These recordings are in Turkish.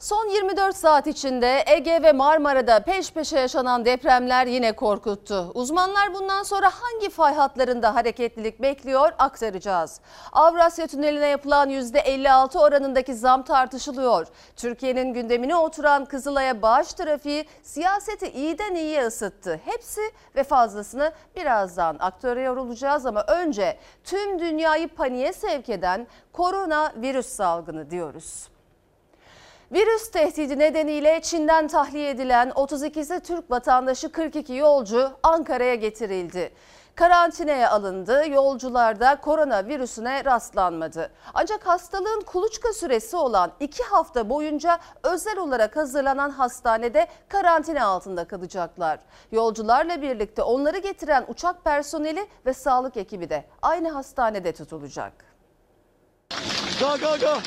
Son 24 saat içinde Ege ve Marmara'da peş peşe yaşanan depremler yine korkuttu. Uzmanlar bundan sonra hangi fay hatlarında hareketlilik bekliyor aktaracağız. Avrasya Tüneli'ne yapılan %56 oranındaki zam tartışılıyor. Türkiye'nin gündemine oturan Kızılay'a bağış trafiği siyaseti iyiden iyiye ısıttı. Hepsi ve fazlasını birazdan aktöre olacağız ama önce tüm dünyayı paniğe sevk eden koronavirüs salgını diyoruz. Virüs tehdidi nedeniyle Çin'den tahliye edilen 32'si Türk vatandaşı 42 yolcu Ankara'ya getirildi. Karantinaya alındı. Yolcularda koronavirüsüne rastlanmadı. Ancak hastalığın kuluçka süresi olan 2 hafta boyunca özel olarak hazırlanan hastanede karantina altında kalacaklar. Yolcularla birlikte onları getiren uçak personeli ve sağlık ekibi de aynı hastanede tutulacak. Go go go.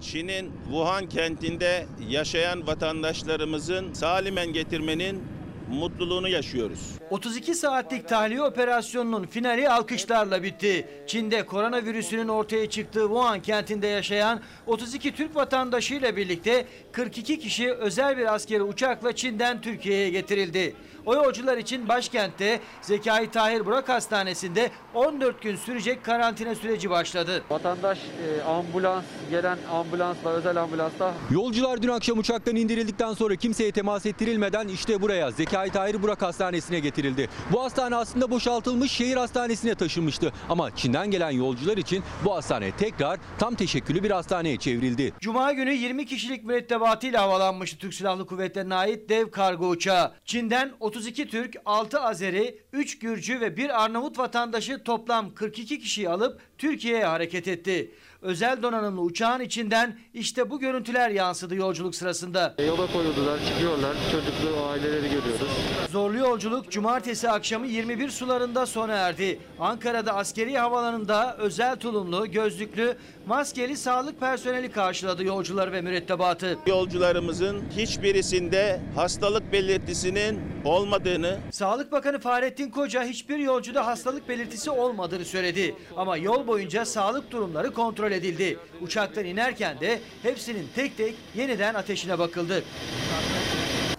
Çin'in Wuhan kentinde yaşayan vatandaşlarımızın salimen getirmenin mutluluğunu yaşıyoruz. 32 saatlik tahliye operasyonunun finali alkışlarla bitti. Çin'de koronavirüsünün ortaya çıktığı Wuhan kentinde yaşayan 32 Türk vatandaşıyla birlikte 42 kişi özel bir askeri uçakla Çin'den Türkiye'ye getirildi. O yolcular için başkentte Zekai Tahir Burak Hastanesi'nde 14 gün sürecek karantina süreci başladı. Vatandaş e, ambulans, gelen ambulansla, özel ambulansla Yolcular dün akşam uçaktan indirildikten sonra kimseye temas ettirilmeden işte buraya Zekai Tahir Burak Hastanesi'ne getirildi. Bu hastane aslında boşaltılmış şehir hastanesine taşınmıştı. Ama Çin'den gelen yolcular için bu hastane tekrar tam teşekküllü bir hastaneye çevrildi. Cuma günü 20 kişilik mürettebatıyla havalanmıştı Türk Silahlı Kuvvetleri'ne ait dev kargo uçağı. Çin'den 32 Türk, 6 Azeri, 3 Gürcü ve 1 Arnavut vatandaşı toplam 42 kişiyi alıp Türkiye'ye hareket etti. Özel donanımlı uçağın içinden işte bu görüntüler yansıdı yolculuk sırasında. yola koyuldular, çıkıyorlar. Çocuklu aileleri görüyoruz. Zorlu yolculuk cumartesi akşamı 21 sularında sona erdi. Ankara'da askeri havalanında özel tulumlu, gözlüklü, maskeli sağlık personeli karşıladı yolcuları ve mürettebatı. Yolcularımızın hiçbirisinde hastalık belirtisinin olmadığını Sağlık Bakanı Fahrettin Koca hiçbir yolcuda hastalık belirtisi olmadığını söyledi. Ama yol boyunca sağlık durumları kontrol edildi. Uçaktan inerken de hepsinin tek tek yeniden ateşine bakıldı.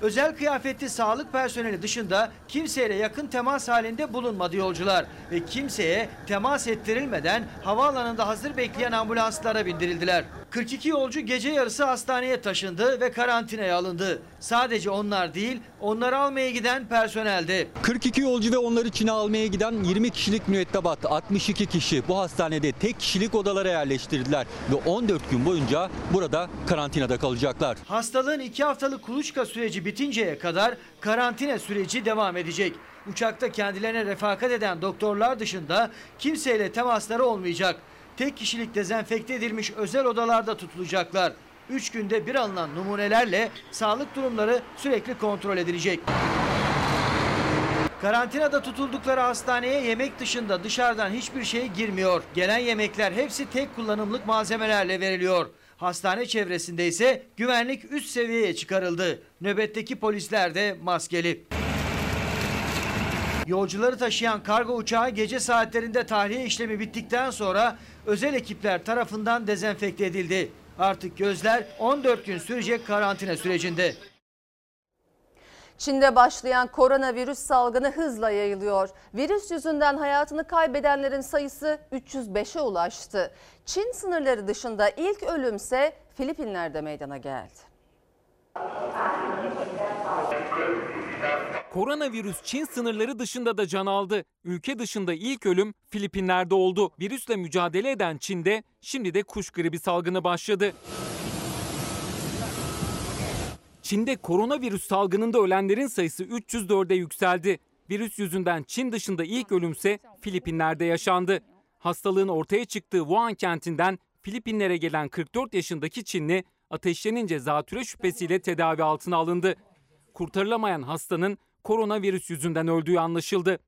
Özel kıyafetli sağlık personeli dışında kimseyle yakın temas halinde bulunmadı yolcular ve kimseye temas ettirilmeden havaalanında hazır bekleyen ambulanslara bindirildiler. 42 yolcu gece yarısı hastaneye taşındı ve karantinaya alındı. Sadece onlar değil, onları almaya giden personeldi. 42 yolcu ve onları Çin'e almaya giden 20 kişilik mürettebat 62 kişi bu hastanede tek kişilik odalara yerleştirdiler ve 14 gün boyunca burada karantinada kalacaklar. Hastalığın 2 haftalık kuluçka süreci bitinceye kadar karantina süreci devam edecek. Uçakta kendilerine refakat eden doktorlar dışında kimseyle temasları olmayacak. Tek kişilik dezenfekte edilmiş özel odalarda tutulacaklar. 3 günde bir alınan numunelerle sağlık durumları sürekli kontrol edilecek. Karantinada tutuldukları hastaneye yemek dışında dışarıdan hiçbir şey girmiyor. Gelen yemekler hepsi tek kullanımlık malzemelerle veriliyor. Hastane çevresinde ise güvenlik üst seviyeye çıkarıldı. Nöbetteki polisler de maskeli. Yolcuları taşıyan kargo uçağı gece saatlerinde tahliye işlemi bittikten sonra özel ekipler tarafından dezenfekte edildi. Artık gözler 14 gün sürecek karantina sürecinde. Çin'de başlayan koronavirüs salgını hızla yayılıyor. Virüs yüzünden hayatını kaybedenlerin sayısı 305'e ulaştı. Çin sınırları dışında ilk ölümse Filipinler'de meydana geldi. Koronavirüs Çin sınırları dışında da can aldı. Ülke dışında ilk ölüm Filipinler'de oldu. Virüsle mücadele eden Çin'de şimdi de kuş gribi salgını başladı. Çin'de koronavirüs salgınında ölenlerin sayısı 304'e yükseldi. Virüs yüzünden Çin dışında ilk ölümse Filipinler'de yaşandı. Hastalığın ortaya çıktığı Wuhan kentinden Filipinlere gelen 44 yaşındaki Çinli ateşlenince zatüre şüphesiyle tedavi altına alındı. Kurtarılamayan hastanın koronavirüs yüzünden öldüğü anlaşıldı.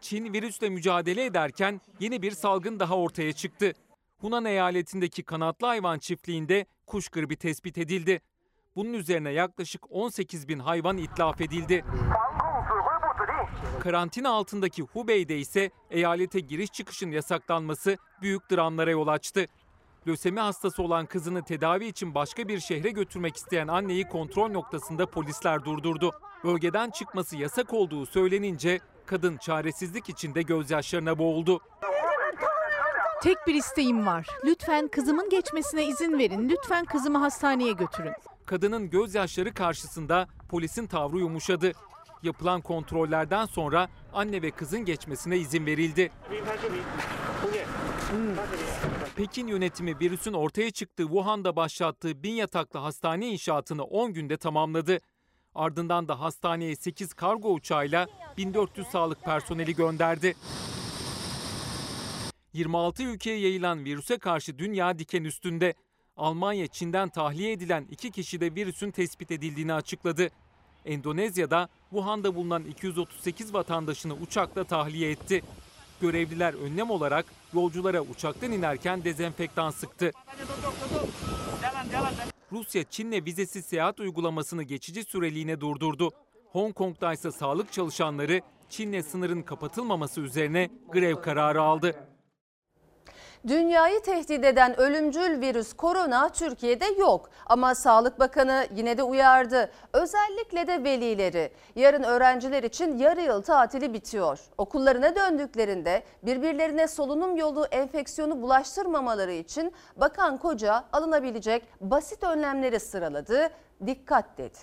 Çin virüsle mücadele ederken yeni bir salgın daha ortaya çıktı. Hunan eyaletindeki kanatlı hayvan çiftliğinde kuş gribi tespit edildi. Bunun üzerine yaklaşık 18 bin hayvan itlaf edildi. Karantina altındaki Hubei'de ise eyalete giriş çıkışın yasaklanması büyük dramlara yol açtı. Lösemi hastası olan kızını tedavi için başka bir şehre götürmek isteyen anneyi kontrol noktasında polisler durdurdu. Bölgeden çıkması yasak olduğu söylenince kadın çaresizlik içinde gözyaşlarına boğuldu. Tek bir isteğim var. Lütfen kızımın geçmesine izin verin. Lütfen kızımı hastaneye götürün. Kadının gözyaşları karşısında polisin tavrı yumuşadı. Yapılan kontrollerden sonra anne ve kızın geçmesine izin verildi. Pekin yönetimi virüsün ortaya çıktığı Wuhan'da başlattığı bin yataklı hastane inşaatını 10 günde tamamladı. Ardından da hastaneye 8 kargo uçağıyla 1400 sağlık personeli gönderdi. 26 ülkeye yayılan virüse karşı dünya diken üstünde. Almanya Çin'den tahliye edilen iki kişide virüsün tespit edildiğini açıkladı. Endonezya'da Wuhan'da bulunan 238 vatandaşını uçakla tahliye etti. Görevliler önlem olarak yolculara uçaktan inerken dezenfektan sıktı. Rusya Çin'le vizesiz seyahat uygulamasını geçici süreliğine durdurdu. Hong Kong'da ise sağlık çalışanları Çin'le sınırın kapatılmaması üzerine grev kararı aldı. Dünyayı tehdit eden ölümcül virüs korona Türkiye'de yok ama Sağlık Bakanı yine de uyardı. Özellikle de velileri. Yarın öğrenciler için yarı yıl tatili bitiyor. Okullarına döndüklerinde birbirlerine solunum yolu enfeksiyonu bulaştırmamaları için Bakan Koca alınabilecek basit önlemleri sıraladı. Dikkat dedi.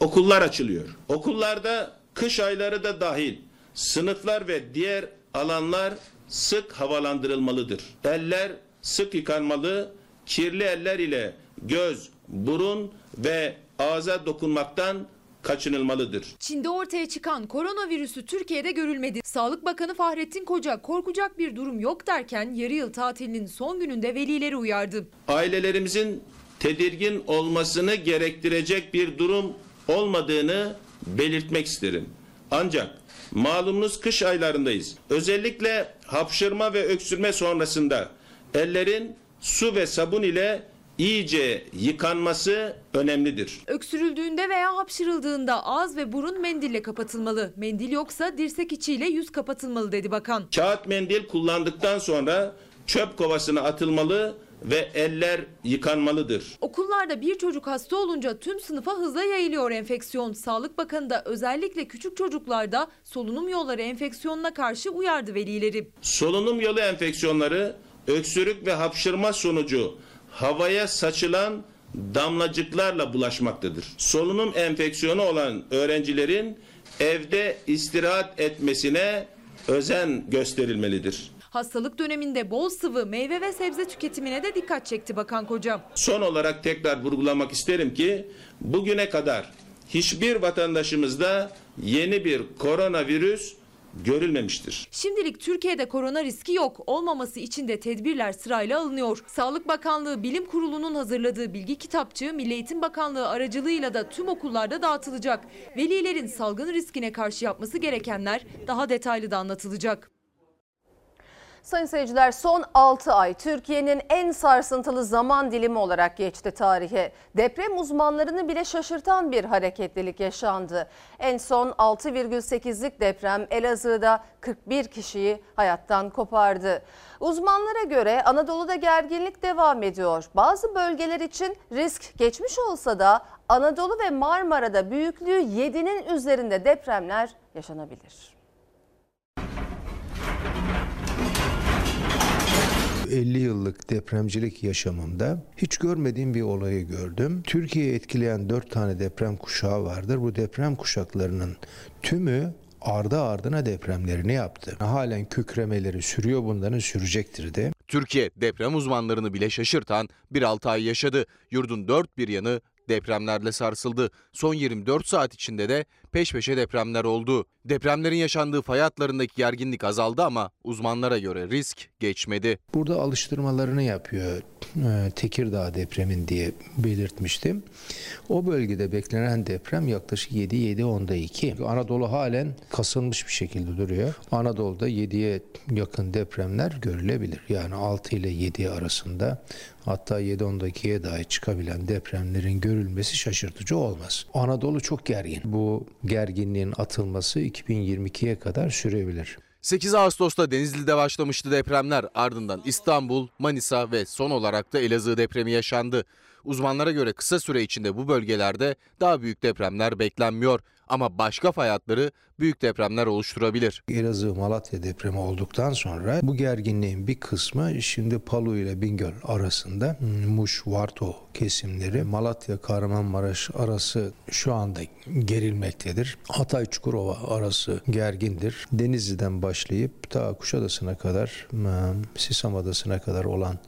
Okullar açılıyor. Okullarda kış ayları da dahil sınıflar ve diğer alanlar sık havalandırılmalıdır. Eller sık yıkanmalı, kirli eller ile göz, burun ve ağza dokunmaktan kaçınılmalıdır. Çin'de ortaya çıkan koronavirüsü Türkiye'de görülmedi. Sağlık Bakanı Fahrettin Koca korkacak bir durum yok derken yarı yıl tatilinin son gününde velileri uyardı. Ailelerimizin tedirgin olmasını gerektirecek bir durum olmadığını belirtmek isterim. Ancak malumunuz kış aylarındayız. Özellikle hapşırma ve öksürme sonrasında ellerin su ve sabun ile iyice yıkanması önemlidir. Öksürüldüğünde veya hapşırıldığında ağız ve burun mendille kapatılmalı. Mendil yoksa dirsek içiyle yüz kapatılmalı dedi bakan. Kağıt mendil kullandıktan sonra çöp kovasına atılmalı ve eller yıkanmalıdır. Okullarda bir çocuk hasta olunca tüm sınıfa hızla yayılıyor enfeksiyon. Sağlık Bakanı da özellikle küçük çocuklarda solunum yolları enfeksiyonuna karşı uyardı velileri. Solunum yolu enfeksiyonları öksürük ve hapşırma sonucu havaya saçılan damlacıklarla bulaşmaktadır. Solunum enfeksiyonu olan öğrencilerin evde istirahat etmesine özen gösterilmelidir. Hastalık döneminde bol sıvı, meyve ve sebze tüketimine de dikkat çekti Bakan Koca. Son olarak tekrar vurgulamak isterim ki bugüne kadar hiçbir vatandaşımızda yeni bir koronavirüs görülmemiştir. Şimdilik Türkiye'de korona riski yok. Olmaması için de tedbirler sırayla alınıyor. Sağlık Bakanlığı Bilim Kurulu'nun hazırladığı bilgi kitapçığı Milli Eğitim Bakanlığı aracılığıyla da tüm okullarda dağıtılacak. Velilerin salgın riskine karşı yapması gerekenler daha detaylı da anlatılacak. Sayın seyirciler son 6 ay Türkiye'nin en sarsıntılı zaman dilimi olarak geçti tarihe. Deprem uzmanlarını bile şaşırtan bir hareketlilik yaşandı. En son 6,8'lik deprem Elazığ'da 41 kişiyi hayattan kopardı. Uzmanlara göre Anadolu'da gerginlik devam ediyor. Bazı bölgeler için risk geçmiş olsa da Anadolu ve Marmara'da büyüklüğü 7'nin üzerinde depremler yaşanabilir. 50 yıllık depremcilik yaşamımda hiç görmediğim bir olayı gördüm. Türkiye'yi etkileyen 4 tane deprem kuşağı vardır. Bu deprem kuşaklarının tümü ardı ardına depremlerini yaptı. Halen kükremeleri sürüyor bunların sürecektir de. Türkiye deprem uzmanlarını bile şaşırtan bir 6 ay yaşadı. Yurdun dört bir yanı depremlerle sarsıldı. Son 24 saat içinde de peş peşe depremler oldu. Depremlerin yaşandığı fay hatlarındaki gerginlik azaldı ama uzmanlara göre risk geçmedi. Burada alıştırmalarını yapıyor e, Tekirdağ depremin diye belirtmiştim. O bölgede beklenen deprem yaklaşık 7-7 2. Anadolu halen kasılmış bir şekilde duruyor. Anadolu'da 7'ye yakın depremler görülebilir. Yani 6 ile 7 arasında hatta 7-10'dakiye dahi çıkabilen depremlerin görülmesi şaşırtıcı olmaz. Anadolu çok gergin. Bu gerginliğin atılması 2022'ye kadar sürebilir. 8 Ağustos'ta Denizli'de başlamıştı depremler. Ardından İstanbul, Manisa ve son olarak da Elazığ depremi yaşandı. Uzmanlara göre kısa süre içinde bu bölgelerde daha büyük depremler beklenmiyor. Ama başka fay hatları büyük depremler oluşturabilir. Elazığ Malatya depremi olduktan sonra bu gerginliğin bir kısmı şimdi Palu ile Bingöl arasında Muş Varto kesimleri Malatya Kahramanmaraş arası şu anda gerilmektedir. Hatay Çukurova arası gergindir. Denizli'den başlayıp ta Kuşadası'na kadar Sisam Adası'na kadar olan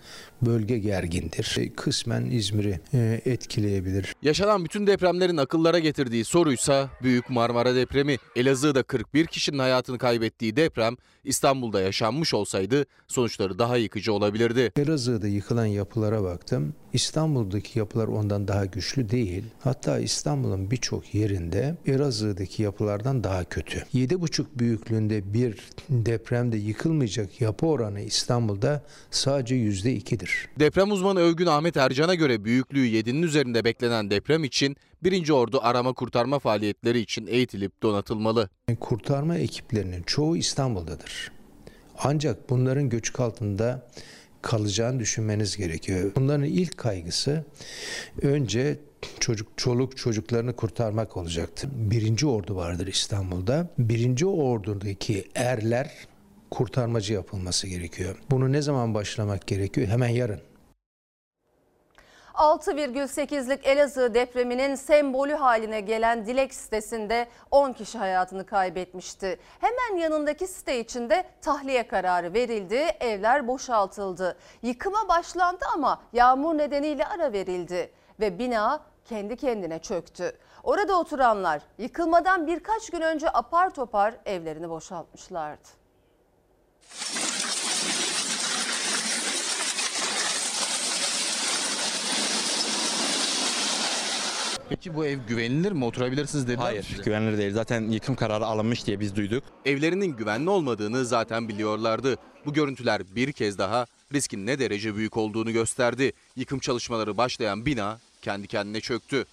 bölge gergindir. E, Kısmen İzmir'i e, etkileyebilir. Yaşanan bütün depremlerin akıllara getirdiği soruysa Büyük Marmara depremi. Elazığ'da 41 kişinin hayatını kaybettiği deprem İstanbul'da yaşanmış olsaydı sonuçları daha yıkıcı olabilirdi. Elazığ'da yıkılan yapılara baktım. İstanbul'daki yapılar ondan daha güçlü değil. Hatta İstanbul'un birçok yerinde Elazığ'daki yapılardan daha kötü. 7,5 büyüklüğünde bir depremde yıkılmayacak yapı oranı İstanbul'da sadece %2'dir. Deprem uzmanı Övgün Ahmet Ercan'a göre büyüklüğü 7'nin üzerinde beklenen deprem için 1. Ordu arama kurtarma faaliyetleri için eğitilip donatılmalı. Kurtarma ekiplerinin çoğu İstanbul'dadır. Ancak bunların göçük altında kalacağını düşünmeniz gerekiyor. Bunların ilk kaygısı önce çocuk çoluk çocuklarını kurtarmak olacaktı. Birinci ordu vardır İstanbul'da. Birinci ordudaki erler kurtarmacı yapılması gerekiyor. Bunu ne zaman başlamak gerekiyor? Hemen yarın. 6,8'lik Elazığ depreminin sembolü haline gelen Dilek sitesinde 10 kişi hayatını kaybetmişti. Hemen yanındaki site içinde tahliye kararı verildi, evler boşaltıldı. Yıkıma başlandı ama yağmur nedeniyle ara verildi ve bina kendi kendine çöktü. Orada oturanlar yıkılmadan birkaç gün önce apar topar evlerini boşaltmışlardı. Peki bu ev güvenilir mi? Oturabilirsiniz dediler Hayır, mi size? güvenilir değil. Zaten yıkım kararı alınmış diye biz duyduk. Evlerinin güvenli olmadığını zaten biliyorlardı. Bu görüntüler bir kez daha riskin ne derece büyük olduğunu gösterdi. Yıkım çalışmaları başlayan bina kendi kendine çöktü.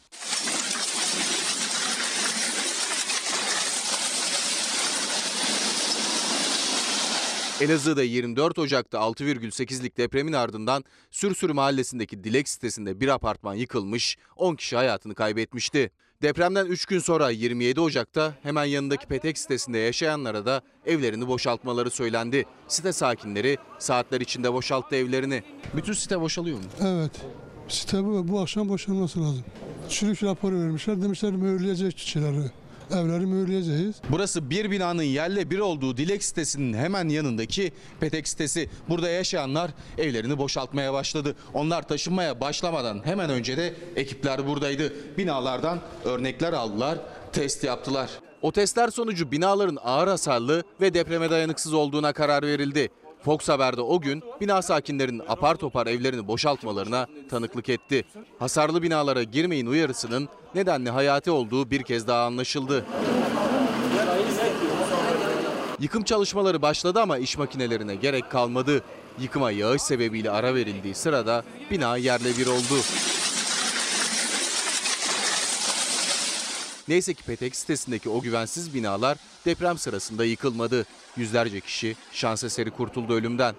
Elazığ'da 24 Ocak'ta 6,8'lik depremin ardından Sürsür mahallesindeki Dilek sitesinde bir apartman yıkılmış, 10 kişi hayatını kaybetmişti. Depremden 3 gün sonra 27 Ocak'ta hemen yanındaki Petek sitesinde yaşayanlara da evlerini boşaltmaları söylendi. Site sakinleri saatler içinde boşalttı evlerini. Bütün site boşalıyor mu? Evet. Site bu, bu akşam boşanması lazım. Çürük raporu vermişler. Demişler mühürleyecek kişileri. Evleri mühürleyeceğiz. Burası bir binanın yerle bir olduğu Dilek sitesinin hemen yanındaki Petek sitesi. Burada yaşayanlar evlerini boşaltmaya başladı. Onlar taşınmaya başlamadan hemen önce de ekipler buradaydı. Binalardan örnekler aldılar, test yaptılar. O testler sonucu binaların ağır hasarlı ve depreme dayanıksız olduğuna karar verildi. Fox Haber'de o gün bina sakinlerinin apar topar evlerini boşaltmalarına tanıklık etti. Hasarlı binalara girmeyin uyarısının nedenli hayati olduğu bir kez daha anlaşıldı. Yıkım çalışmaları başladı ama iş makinelerine gerek kalmadı. Yıkıma yağış sebebiyle ara verildiği sırada bina yerle bir oldu. Neyse ki Petek sitesindeki o güvensiz binalar deprem sırasında yıkılmadı. Yüzlerce kişi şans eseri kurtuldu ölümden.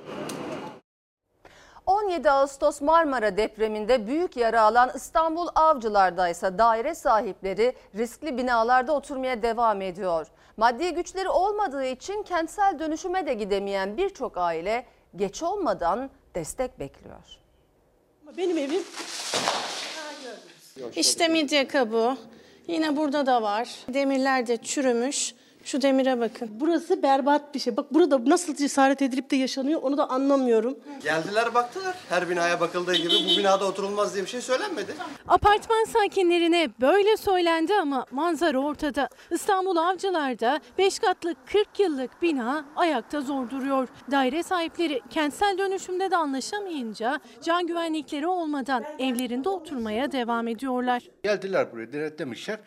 17 Ağustos Marmara depreminde büyük yara alan İstanbul Avcılar'da ise daire sahipleri riskli binalarda oturmaya devam ediyor. Maddi güçleri olmadığı için kentsel dönüşüme de gidemeyen birçok aile geç olmadan destek bekliyor. Benim evim işte midye kabuğu. Yine burada da var. Demirler de çürümüş. Şu demire bakın. Burası berbat bir şey. Bak burada nasıl cesaret edilip de yaşanıyor onu da anlamıyorum. Geldiler baktılar. Her binaya bakıldığı gibi bu binada oturulmaz diye bir şey söylenmedi. Apartman sakinlerine böyle söylendi ama manzara ortada. İstanbul Avcılar'da 5 katlı 40 yıllık bina ayakta zor duruyor. Daire sahipleri kentsel dönüşümde de anlaşamayınca can güvenlikleri olmadan evlerinde oturmaya devam ediyorlar. Geldiler buraya denetlemişler.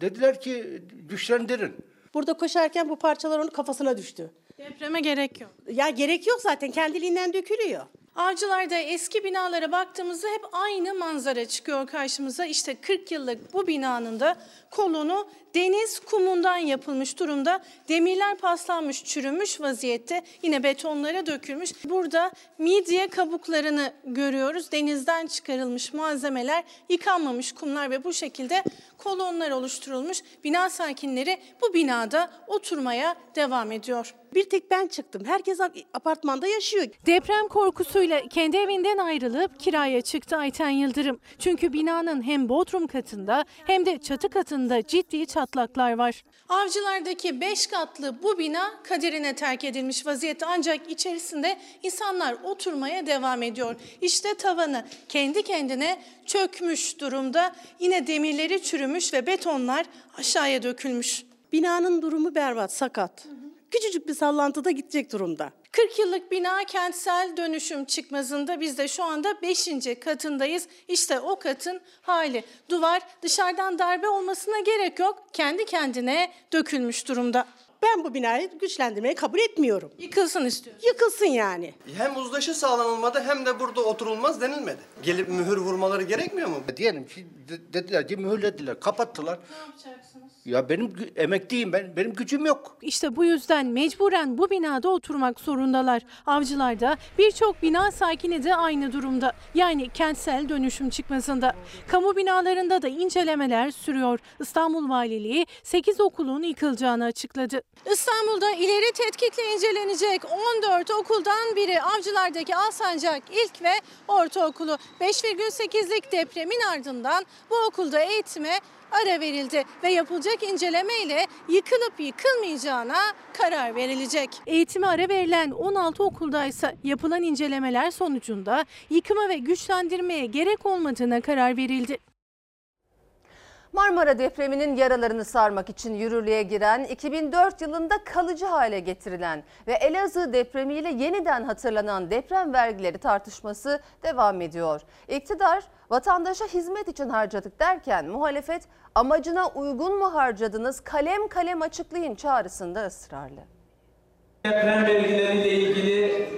Dediler ki güçlendirin. Burada koşarken bu parçalar onun kafasına düştü. Depreme gerek yok. Ya gerek yok zaten kendiliğinden dökülüyor. Avcılarda eski binalara baktığımızda hep aynı manzara çıkıyor karşımıza. İşte 40 yıllık bu binanın da kolonu deniz kumundan yapılmış durumda. Demirler paslanmış, çürümüş vaziyette. Yine betonlara dökülmüş. Burada midye kabuklarını görüyoruz. Denizden çıkarılmış malzemeler, yıkanmamış kumlar ve bu şekilde kolonlar oluşturulmuş. Bina sakinleri bu binada oturmaya devam ediyor. Bir tek ben çıktım. Herkes apartmanda yaşıyor. Deprem korkusuyla kendi evinden ayrılıp kiraya çıktı Ayten Yıldırım. Çünkü binanın hem bodrum katında hem de çatı katında ciddi çatlaklar var. Avcılardaki 5 katlı bu bina kaderine terk edilmiş vaziyette ancak içerisinde insanlar oturmaya devam ediyor. İşte tavanı kendi kendine çökmüş durumda. Yine demirleri çürümüş ve betonlar aşağıya dökülmüş. Binanın durumu berbat, sakat. Küçücük bir sallantıda gidecek durumda. 40 yıllık bina kentsel dönüşüm çıkmazında biz de şu anda 5. katındayız. İşte o katın hali. Duvar dışarıdan darbe olmasına gerek yok. Kendi kendine dökülmüş durumda. Ben bu binayı güçlendirmeyi kabul etmiyorum. Yıkılsın istiyorum. Yıkılsın yani. Hem uzlaşı sağlanılmadı hem de burada oturulmaz denilmedi. Gelip mühür vurmaları gerekmiyor mu? Diyelim ki de- dediler ki mühürlediler, kapattılar. Ne yapacaksınız? Ya benim gü- emekliyim ben, benim gücüm yok. İşte bu yüzden mecburen bu binada oturmak zorundalar. Avcılarda birçok bina sakini de aynı durumda. Yani kentsel dönüşüm çıkmasında. Kamu binalarında da incelemeler sürüyor. İstanbul Valiliği 8 okulun yıkılacağını açıkladı. İstanbul'da ileri tetkikle incelenecek 14 okuldan biri Avcılar'daki Alsancak İlk ve Ortaokulu. 5,8'lik depremin ardından bu okulda eğitime ara verildi ve yapılacak inceleme ile yıkılıp yıkılmayacağına karar verilecek. Eğitime ara verilen 16 okuldaysa yapılan incelemeler sonucunda yıkıma ve güçlendirmeye gerek olmadığına karar verildi. Marmara depreminin yaralarını sarmak için yürürlüğe giren, 2004 yılında kalıcı hale getirilen ve Elazığ depremiyle yeniden hatırlanan deprem vergileri tartışması devam ediyor. İktidar vatandaşa hizmet için harcadık derken muhalefet amacına uygun mu harcadınız kalem kalem açıklayın çağrısında ısrarlı. Deprem vergileriyle ilgili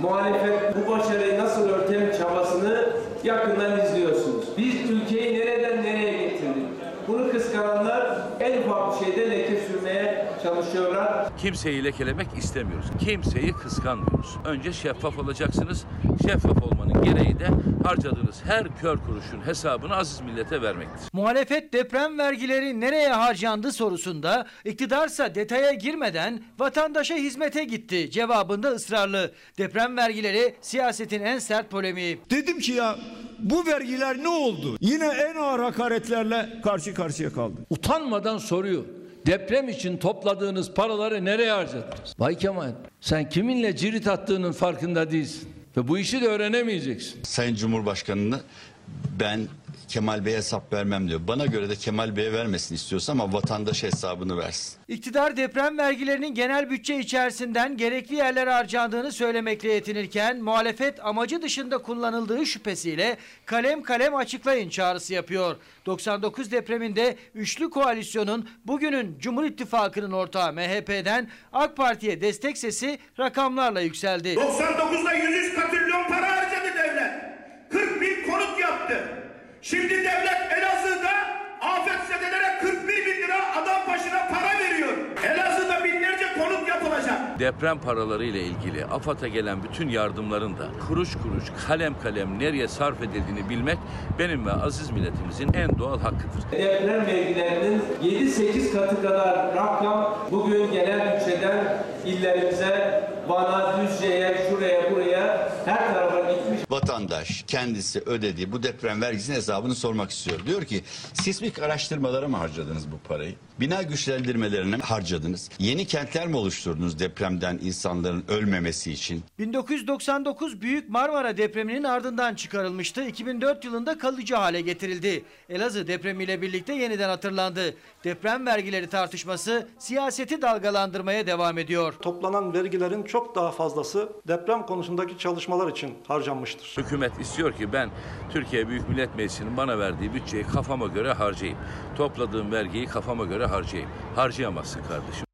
muhalefet bu başarıyı nasıl örtem çabasını yakından izliyorsunuz. Biz ülkeyi nereden nereye getirdik? Bunu kıskananlar en ufak bir şeyde leke sürmeye çalışıyorlar. Kimseyi lekelemek istemiyoruz. Kimseyi kıskanmıyoruz. Önce şeffaf olacaksınız. Şeffaf olmanın gereği de harcadığınız her kör kuruşun hesabını aziz millete vermektir. Muhalefet deprem vergileri nereye harcandı sorusunda iktidarsa detaya girmeden vatandaşa hizmete gitti cevabında ısrarlı. Deprem vergileri siyasetin en sert polemiği. Dedim ki ya bu vergiler ne oldu? Yine en ağır hakaretlerle karşı karşıya kaldı. Utanmadan soruyor. Deprem için topladığınız paraları nereye harcadınız? Bay Kemal sen kiminle cirit attığının farkında değilsin. Ve bu işi de öğrenemeyeceksin. Sayın Cumhurbaşkanı'nı ben Kemal Bey'e hesap vermem diyor. Bana göre de Kemal Bey'e vermesin istiyorsa ama vatandaş hesabını versin. İktidar deprem vergilerinin genel bütçe içerisinden gerekli yerlere harcandığını söylemekle yetinirken muhalefet amacı dışında kullanıldığı şüphesiyle kalem kalem açıklayın çağrısı yapıyor. 99 depreminde üçlü koalisyonun bugünün Cumhur İttifakı'nın ortağı MHP'den AK Parti'ye destek sesi rakamlarla yükseldi. 99'da 103 katrilyon para harcadı devlet. 40 bin konut yaptı. Şimdi devlet Elazığ'da afetzedelere 41 bin lira adam başına para veriyor. Elazığ'da binlerce konut yapılacak. Deprem paraları ile ilgili AFAD'a gelen bütün yardımların da kuruş kuruş kalem kalem nereye sarf edildiğini bilmek benim ve aziz milletimizin en doğal hakkıdır. Deprem vergilerinin 7-8 katı kadar rakam bugün genel bütçeden illerimize, Van'a, Düzce'ye, şuraya, buraya her tarafa gitmiş. Vatandaş kendisi ödediği bu deprem vergisinin hesabını sormak istiyor. Diyor ki sismik araştırmalara mı harcadınız bu parayı? Bina güçlendirmelerine mi harcadınız? Yeni kentler mi oluşturdunuz depremden insanların ölmemesi için? 1999 Büyük Marmara depreminin ardından çıkarılmıştı. 2004 yılında kalıcı hale getirildi. Elazığ depremiyle birlikte yeniden hatırlandı. Deprem vergileri tartışması siyaseti dalgalandırmaya devam ediyor. Toplanan vergilerin çok daha fazlası deprem konusundaki çalışmalar için harcanmıştır. Hükümet istiyor ki ben Türkiye Büyük Millet Meclisi'nin bana verdiği bütçeyi kafama göre harcayayım. Topladığım vergiyi kafama göre harcayayım. Harcayamazsın kardeşim.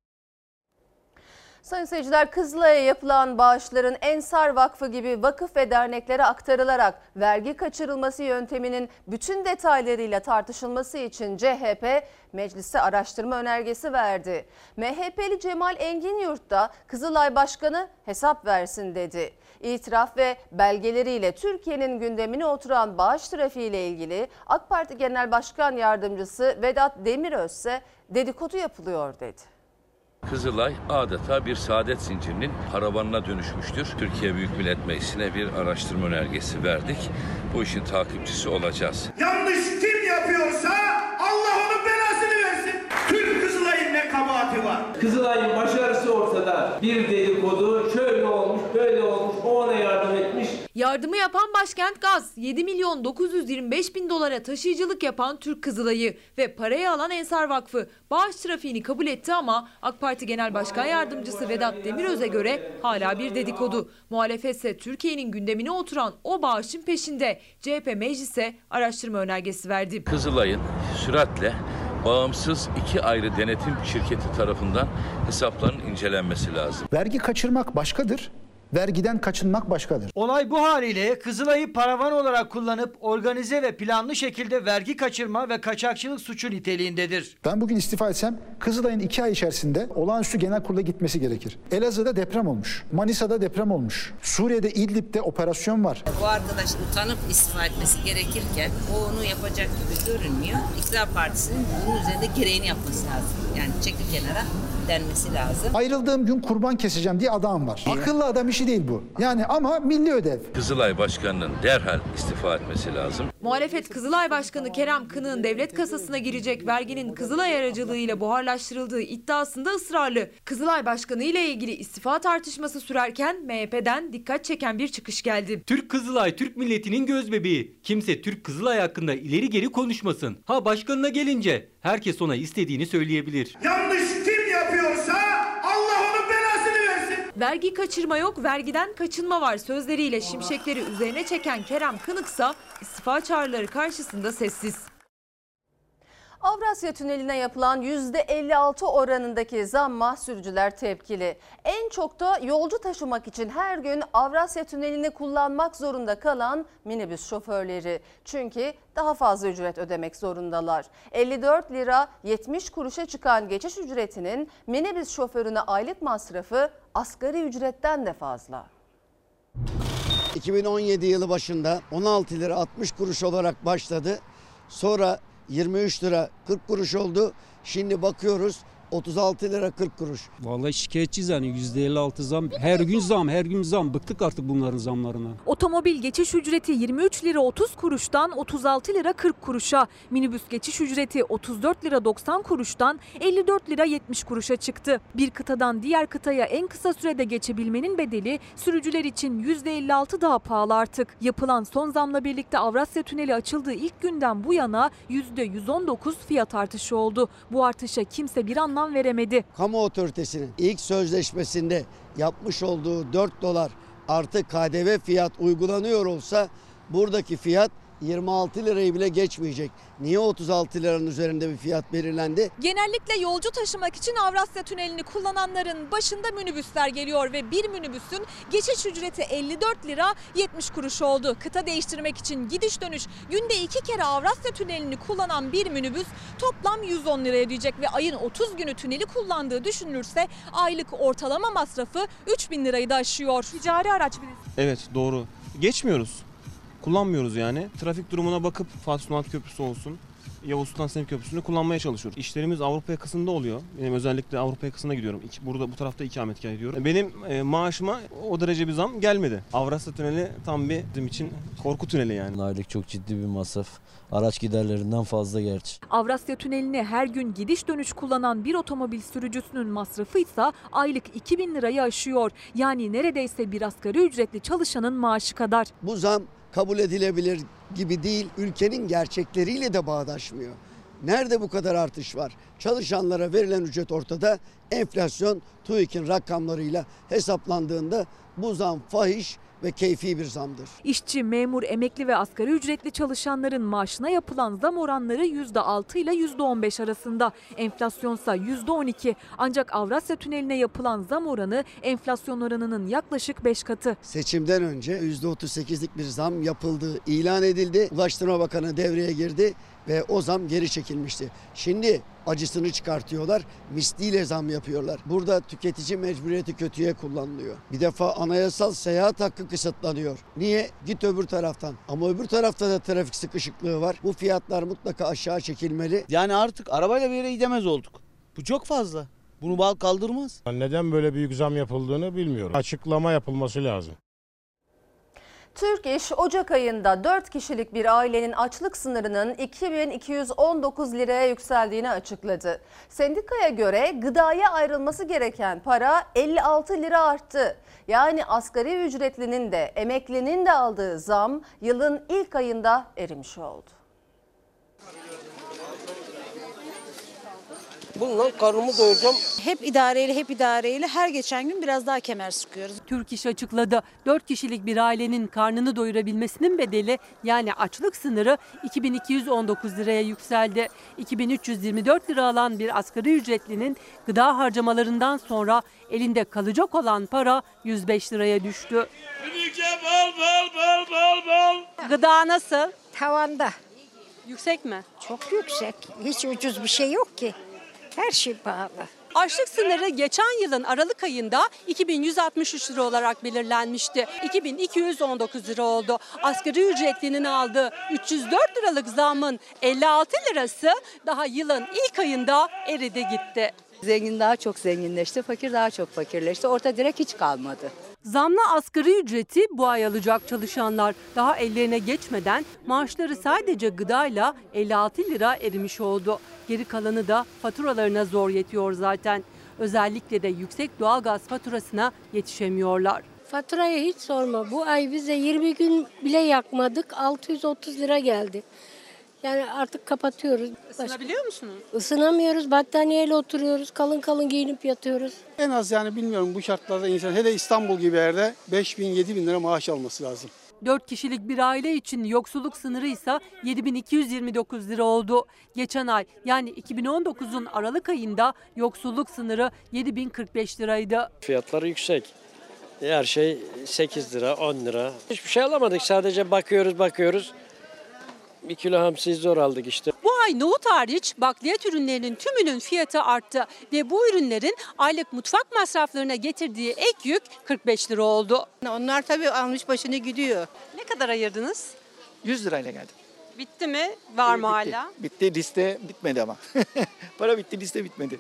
Sayın seyirciler Kızılay'a yapılan bağışların Ensar Vakfı gibi vakıf ve derneklere aktarılarak vergi kaçırılması yönteminin bütün detaylarıyla tartışılması için CHP mecliste araştırma önergesi verdi. MHP'li Cemal Engin Yurt da Kızılay Başkanı hesap versin dedi. İtiraf ve belgeleriyle Türkiye'nin gündemine oturan bağış trafiği ile ilgili AK Parti Genel Başkan Yardımcısı Vedat Demiröz ise dedikodu yapılıyor dedi. Kızılay adeta bir saadet zincirinin paravanına dönüşmüştür. Türkiye Büyük Millet Meclisi'ne bir araştırma önergesi verdik. Bu işin takipçisi olacağız. Yanlış kim yapıyorsa Allah onun belasını versin. Türk Kızılay'ın ne kabahati var? Kızılay'ın başarısı ortada. Bir dedikodu şöyle olmuş, böyle olmuş, o ona yardım etmiş. Yardımı yapan Başkent Gaz, 7 milyon 925 bin dolara taşıyıcılık yapan Türk Kızılay'ı ve parayı alan Ensar Vakfı bağış trafiğini kabul etti ama AK Parti Genel Başkan Yardımcısı Vedat Demiröz'e göre hala bir dedikodu. Muhalefetse Türkiye'nin gündemine oturan o bağışın peşinde CHP meclise araştırma önergesi verdi. Kızılay'ın süratle bağımsız iki ayrı denetim şirketi tarafından hesapların incelenmesi lazım. Vergi kaçırmak başkadır, vergiden kaçınmak başkadır. Olay bu haliyle Kızılay'ı paravan olarak kullanıp organize ve planlı şekilde vergi kaçırma ve kaçakçılık suçu niteliğindedir. Ben bugün istifa etsem Kızılay'ın iki ay içerisinde olağanüstü genel kurula gitmesi gerekir. Elazığ'da deprem olmuş, Manisa'da deprem olmuş, Suriye'de İdlib'de operasyon var. Bu arkadaş utanıp istifa etmesi gerekirken o onu yapacak gibi görünmüyor. İktidar Partisi'nin bunun üzerinde gereğini yapması lazım. Yani çekil kenara denmesi lazım. Ayrıldığım gün kurban keseceğim diye adam var. Akıllı adam işi değil bu. Yani ama milli ödev. Kızılay Başkanı'nın derhal istifa etmesi lazım. Muhalefet Kızılay Başkanı Kerem Kınık'ın devlet kasasına girecek verginin Kızılay aracılığıyla buharlaştırıldığı iddiasında ısrarlı. Kızılay Başkanı ile ilgili istifa tartışması sürerken MHP'den dikkat çeken bir çıkış geldi. Türk Kızılay Türk milletinin göz Kimse Türk Kızılay hakkında ileri geri konuşmasın. Ha başkanına gelince herkes ona istediğini söyleyebilir. Yanlış yapıyorsa Allah onun belasını versin. Vergi kaçırma yok, vergiden kaçınma var sözleriyle şimşekleri üzerine çeken Kerem Kınıksa istifa çağrıları karşısında sessiz. Avrasya Tüneli'ne yapılan %56 oranındaki zamma sürücüler tepkili. En çok da yolcu taşımak için her gün Avrasya Tüneli'ni kullanmak zorunda kalan minibüs şoförleri. Çünkü daha fazla ücret ödemek zorundalar. 54 lira 70 kuruşa çıkan geçiş ücretinin minibüs şoförüne aylık masrafı asgari ücretten de fazla. 2017 yılı başında 16 lira 60 kuruş olarak başladı. Sonra 23 lira 40 kuruş oldu. Şimdi bakıyoruz 36 lira 40 kuruş. Vallahi şikayetçiyiz yani %56 zam. Her gün zam, her gün zam. Bıktık artık bunların zamlarına. Otomobil geçiş ücreti 23 lira 30 kuruştan 36 lira 40 kuruşa. Minibüs geçiş ücreti 34 lira 90 kuruştan 54 lira 70 kuruşa çıktı. Bir kıtadan diğer kıtaya en kısa sürede geçebilmenin bedeli sürücüler için %56 daha pahalı artık. Yapılan son zamla birlikte Avrasya Tüneli açıldığı ilk günden bu yana %119 fiyat artışı oldu. Bu artışa kimse bir anlam anlam veremedi. Kamu otoritesinin ilk sözleşmesinde yapmış olduğu 4 dolar artı KDV fiyat uygulanıyor olsa buradaki fiyat 26 lirayı bile geçmeyecek. Niye 36 liranın üzerinde bir fiyat belirlendi? Genellikle yolcu taşımak için Avrasya Tüneli'ni kullananların başında minibüsler geliyor ve bir minibüsün geçiş ücreti 54 lira 70 kuruş oldu. Kıta değiştirmek için gidiş dönüş günde iki kere Avrasya Tüneli'ni kullanan bir minibüs toplam 110 lira ödeyecek ve ayın 30 günü tüneli kullandığı düşünülürse aylık ortalama masrafı 3000 lirayı da aşıyor. Ticari araç Evet doğru. Geçmiyoruz kullanmıyoruz yani. Trafik durumuna bakıp Fatih Sultan Köprüsü olsun, Yavuz Sultan Selim Köprüsü'nü kullanmaya çalışıyoruz. İşlerimiz Avrupa yakasında oluyor. Benim özellikle Avrupa yakasına gidiyorum. Burada bu tarafta ikametgah ediyorum. Benim e, maaşıma o derece bir zam gelmedi. Avrasya Tüneli tam bir bizim için korku tüneli yani. Aylık çok ciddi bir masraf. Araç giderlerinden fazla gerçi. Avrasya Tüneli'ni her gün gidiş dönüş kullanan bir otomobil sürücüsünün masrafı ise aylık 2000 lirayı aşıyor. Yani neredeyse bir asgari ücretli çalışanın maaşı kadar. Bu zam kabul edilebilir gibi değil, ülkenin gerçekleriyle de bağdaşmıyor. Nerede bu kadar artış var? Çalışanlara verilen ücret ortada. Enflasyon TÜİK'in rakamlarıyla hesaplandığında bu zam fahiş ve keyfi bir zamdır. İşçi, memur, emekli ve asgari ücretli çalışanların maaşına yapılan zam oranları %6 ile %15 arasında. Enflasyonsa %12. Ancak Avrasya Tüneli'ne yapılan zam oranı enflasyon oranının yaklaşık 5 katı. Seçimden önce %38'lik bir zam yapıldığı ilan edildi. Ulaştırma Bakanı devreye girdi ve o zam geri çekilmişti. Şimdi acısını çıkartıyorlar, misliyle zam yapıyorlar. Burada tüketici mecburiyeti kötüye kullanılıyor. Bir defa anayasal seyahat hakkı kısıtlanıyor. Niye? Git öbür taraftan. Ama öbür tarafta da trafik sıkışıklığı var. Bu fiyatlar mutlaka aşağı çekilmeli. Yani artık arabayla bir yere gidemez olduk. Bu çok fazla. Bunu bal kaldırmaz. Neden böyle büyük zam yapıldığını bilmiyorum. Açıklama yapılması lazım. Türk İş Ocak ayında 4 kişilik bir ailenin açlık sınırının 2219 liraya yükseldiğini açıkladı. Sendikaya göre gıdaya ayrılması gereken para 56 lira arttı. Yani asgari ücretlinin de emeklinin de aldığı zam yılın ilk ayında erimiş oldu. Bununla karnımı doyuracağım. Hep idareyle hep idareyle her geçen gün biraz daha kemer sıkıyoruz. Türk İş açıkladı. 4 kişilik bir ailenin karnını doyurabilmesinin bedeli yani açlık sınırı 2219 liraya yükseldi. 2324 lira alan bir asgari ücretlinin gıda harcamalarından sonra elinde kalacak olan para 105 liraya düştü. bal bal bal bal bal. Gıda nasıl? Tavanda. Yüksek mi? Çok yüksek. Hiç ucuz bir şey yok ki. Her şey pahalı. Açlık sınırı geçen yılın Aralık ayında 2163 lira olarak belirlenmişti. 2219 lira oldu. Asgari ücretlinin aldığı 304 liralık zamın 56 lirası daha yılın ilk ayında eridi gitti. Zengin daha çok zenginleşti, fakir daha çok fakirleşti. Orta direk hiç kalmadı. Zamlı asgari ücreti bu ay alacak çalışanlar daha ellerine geçmeden maaşları sadece gıdayla 56 lira erimiş oldu. Geri kalanı da faturalarına zor yetiyor zaten. Özellikle de yüksek doğalgaz faturasına yetişemiyorlar. Faturayı hiç sorma. Bu ay bize 20 gün bile yakmadık. 630 lira geldi. Yani artık kapatıyoruz. Isınabiliyor musunuz? Isınamıyoruz. Battaniyeyle oturuyoruz. Kalın kalın giyinip yatıyoruz. En az yani bilmiyorum bu şartlarda insan hele İstanbul gibi yerde 5 bin 7 bin lira maaş alması lazım. 4 kişilik bir aile için yoksulluk sınırı ise 7229 lira oldu. Geçen ay yani 2019'un Aralık ayında yoksulluk sınırı 7045 liraydı. Fiyatlar yüksek. Her şey 8 lira, 10 lira. Hiçbir şey alamadık. Sadece bakıyoruz, bakıyoruz. Bir kilo hamsi zor aldık işte. Bu ay nohut hariç bakliyat ürünlerinin tümünün fiyatı arttı ve bu ürünlerin aylık mutfak masraflarına getirdiği ek yük 45 lira oldu. Onlar tabii almış başını gidiyor. Ne kadar ayırdınız? 100 lirayla geldim. Bitti mi? Var mı Bitti. hala? Bitti liste bitmedi ama. Para bitti liste bitmedi.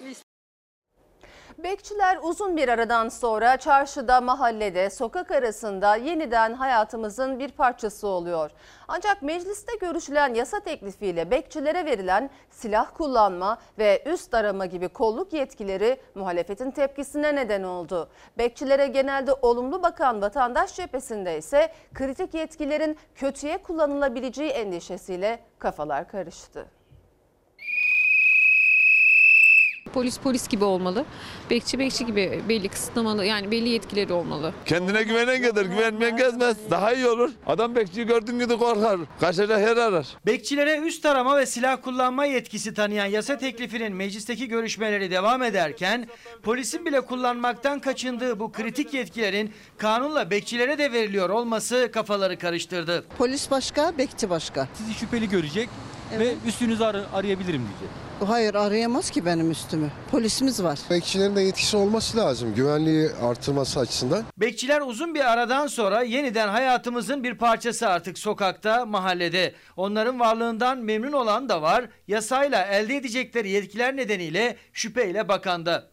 Bekçiler uzun bir aradan sonra çarşıda, mahallede, sokak arasında yeniden hayatımızın bir parçası oluyor. Ancak mecliste görüşülen yasa teklifiyle bekçilere verilen silah kullanma ve üst arama gibi kolluk yetkileri muhalefetin tepkisine neden oldu. Bekçilere genelde olumlu bakan vatandaş cephesinde ise kritik yetkilerin kötüye kullanılabileceği endişesiyle kafalar karıştı. Polis polis gibi olmalı. Bekçi bekçi gibi belli kısıtlamalı yani belli yetkileri olmalı. Kendine güvenen gelir, güvenmeyen gezmez. Daha iyi olur. Adam bekçiyi gördüğün gibi korkar. Kaçacak yer arar. Bekçilere üst arama ve silah kullanma yetkisi tanıyan yasa teklifinin meclisteki görüşmeleri devam ederken polisin bile kullanmaktan kaçındığı bu kritik yetkilerin kanunla bekçilere de veriliyor olması kafaları karıştırdı. Polis başka, bekçi başka. Sizi şüpheli görecek ve üstünüzü ar- arayabilirim diyecek. Hayır arayamaz ki benim üstümü. Polisimiz var. Bekçilerin de yetkisi olması lazım güvenliği artırması açısından. Bekçiler uzun bir aradan sonra yeniden hayatımızın bir parçası artık sokakta, mahallede. Onların varlığından memnun olan da var. Yasayla elde edecekleri yetkiler nedeniyle şüpheyle bakanda.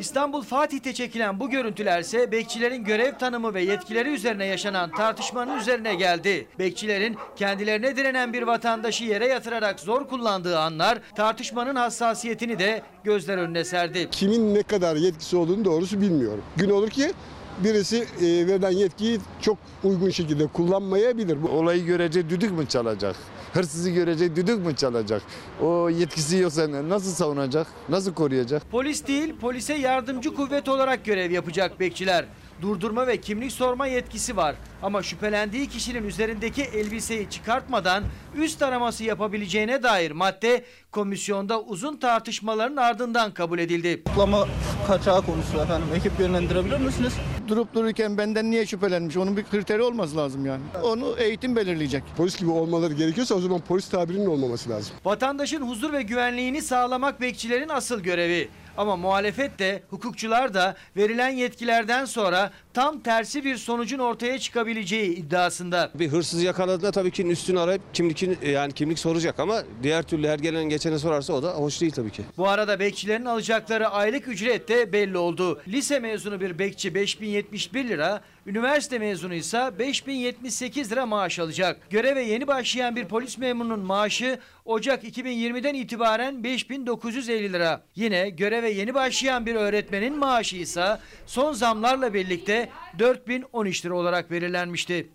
İstanbul Fatih'te çekilen bu görüntülerse bekçilerin görev tanımı ve yetkileri üzerine yaşanan tartışmanın üzerine geldi. Bekçilerin kendilerine direnen bir vatandaşı yere yatırarak zor kullandığı anlar tartışmanın hassasiyetini de gözler önüne serdi. Kimin ne kadar yetkisi olduğunu doğrusu bilmiyorum. Gün olur ki birisi e, verilen yetkiyi çok uygun şekilde kullanmayabilir. Bu Olayı görece düdük mü çalacak? Hırsızı görece düdük mü çalacak? O yetkisi yoksa nasıl savunacak? Nasıl koruyacak? Polis değil, polise yardımcı kuvvet olarak görev yapacak bekçiler. Durdurma ve kimlik sorma yetkisi var. Ama şüphelendiği kişinin üzerindeki elbiseyi çıkartmadan üst araması yapabileceğine dair madde komisyonda uzun tartışmaların ardından kabul edildi. Tutuklama kaçağı konusu efendim. Ekip yönlendirebilir misiniz? Durup dururken benden niye şüphelenmiş? Onun bir kriteri olması lazım yani. Onu eğitim belirleyecek. Polis gibi olmaları gerekiyorsa o zaman polis tabirinin olmaması lazım. Vatandaşın huzur ve güvenliğini sağlamak bekçilerin asıl görevi. Ama muhalefet de hukukçular da verilen yetkilerden sonra tam tersi bir sonucun ortaya çıkabileceği iddiasında. Bir hırsızı yakaladığında tabii ki üstünü arayıp kimlik yani kimlik soracak ama diğer türlü her gelen geçene sorarsa o da hoş değil tabii ki. Bu arada bekçilerin alacakları aylık ücret de belli oldu. Lise mezunu bir bekçi 5071 lira, üniversite mezunu ise 5078 lira maaş alacak. Göreve yeni başlayan bir polis memurunun maaşı Ocak 2020'den itibaren 5950 lira. Yine göreve yeni başlayan bir öğretmenin maaşı ise son zamlarla birlikte 4013 lira olarak belirlenmişti.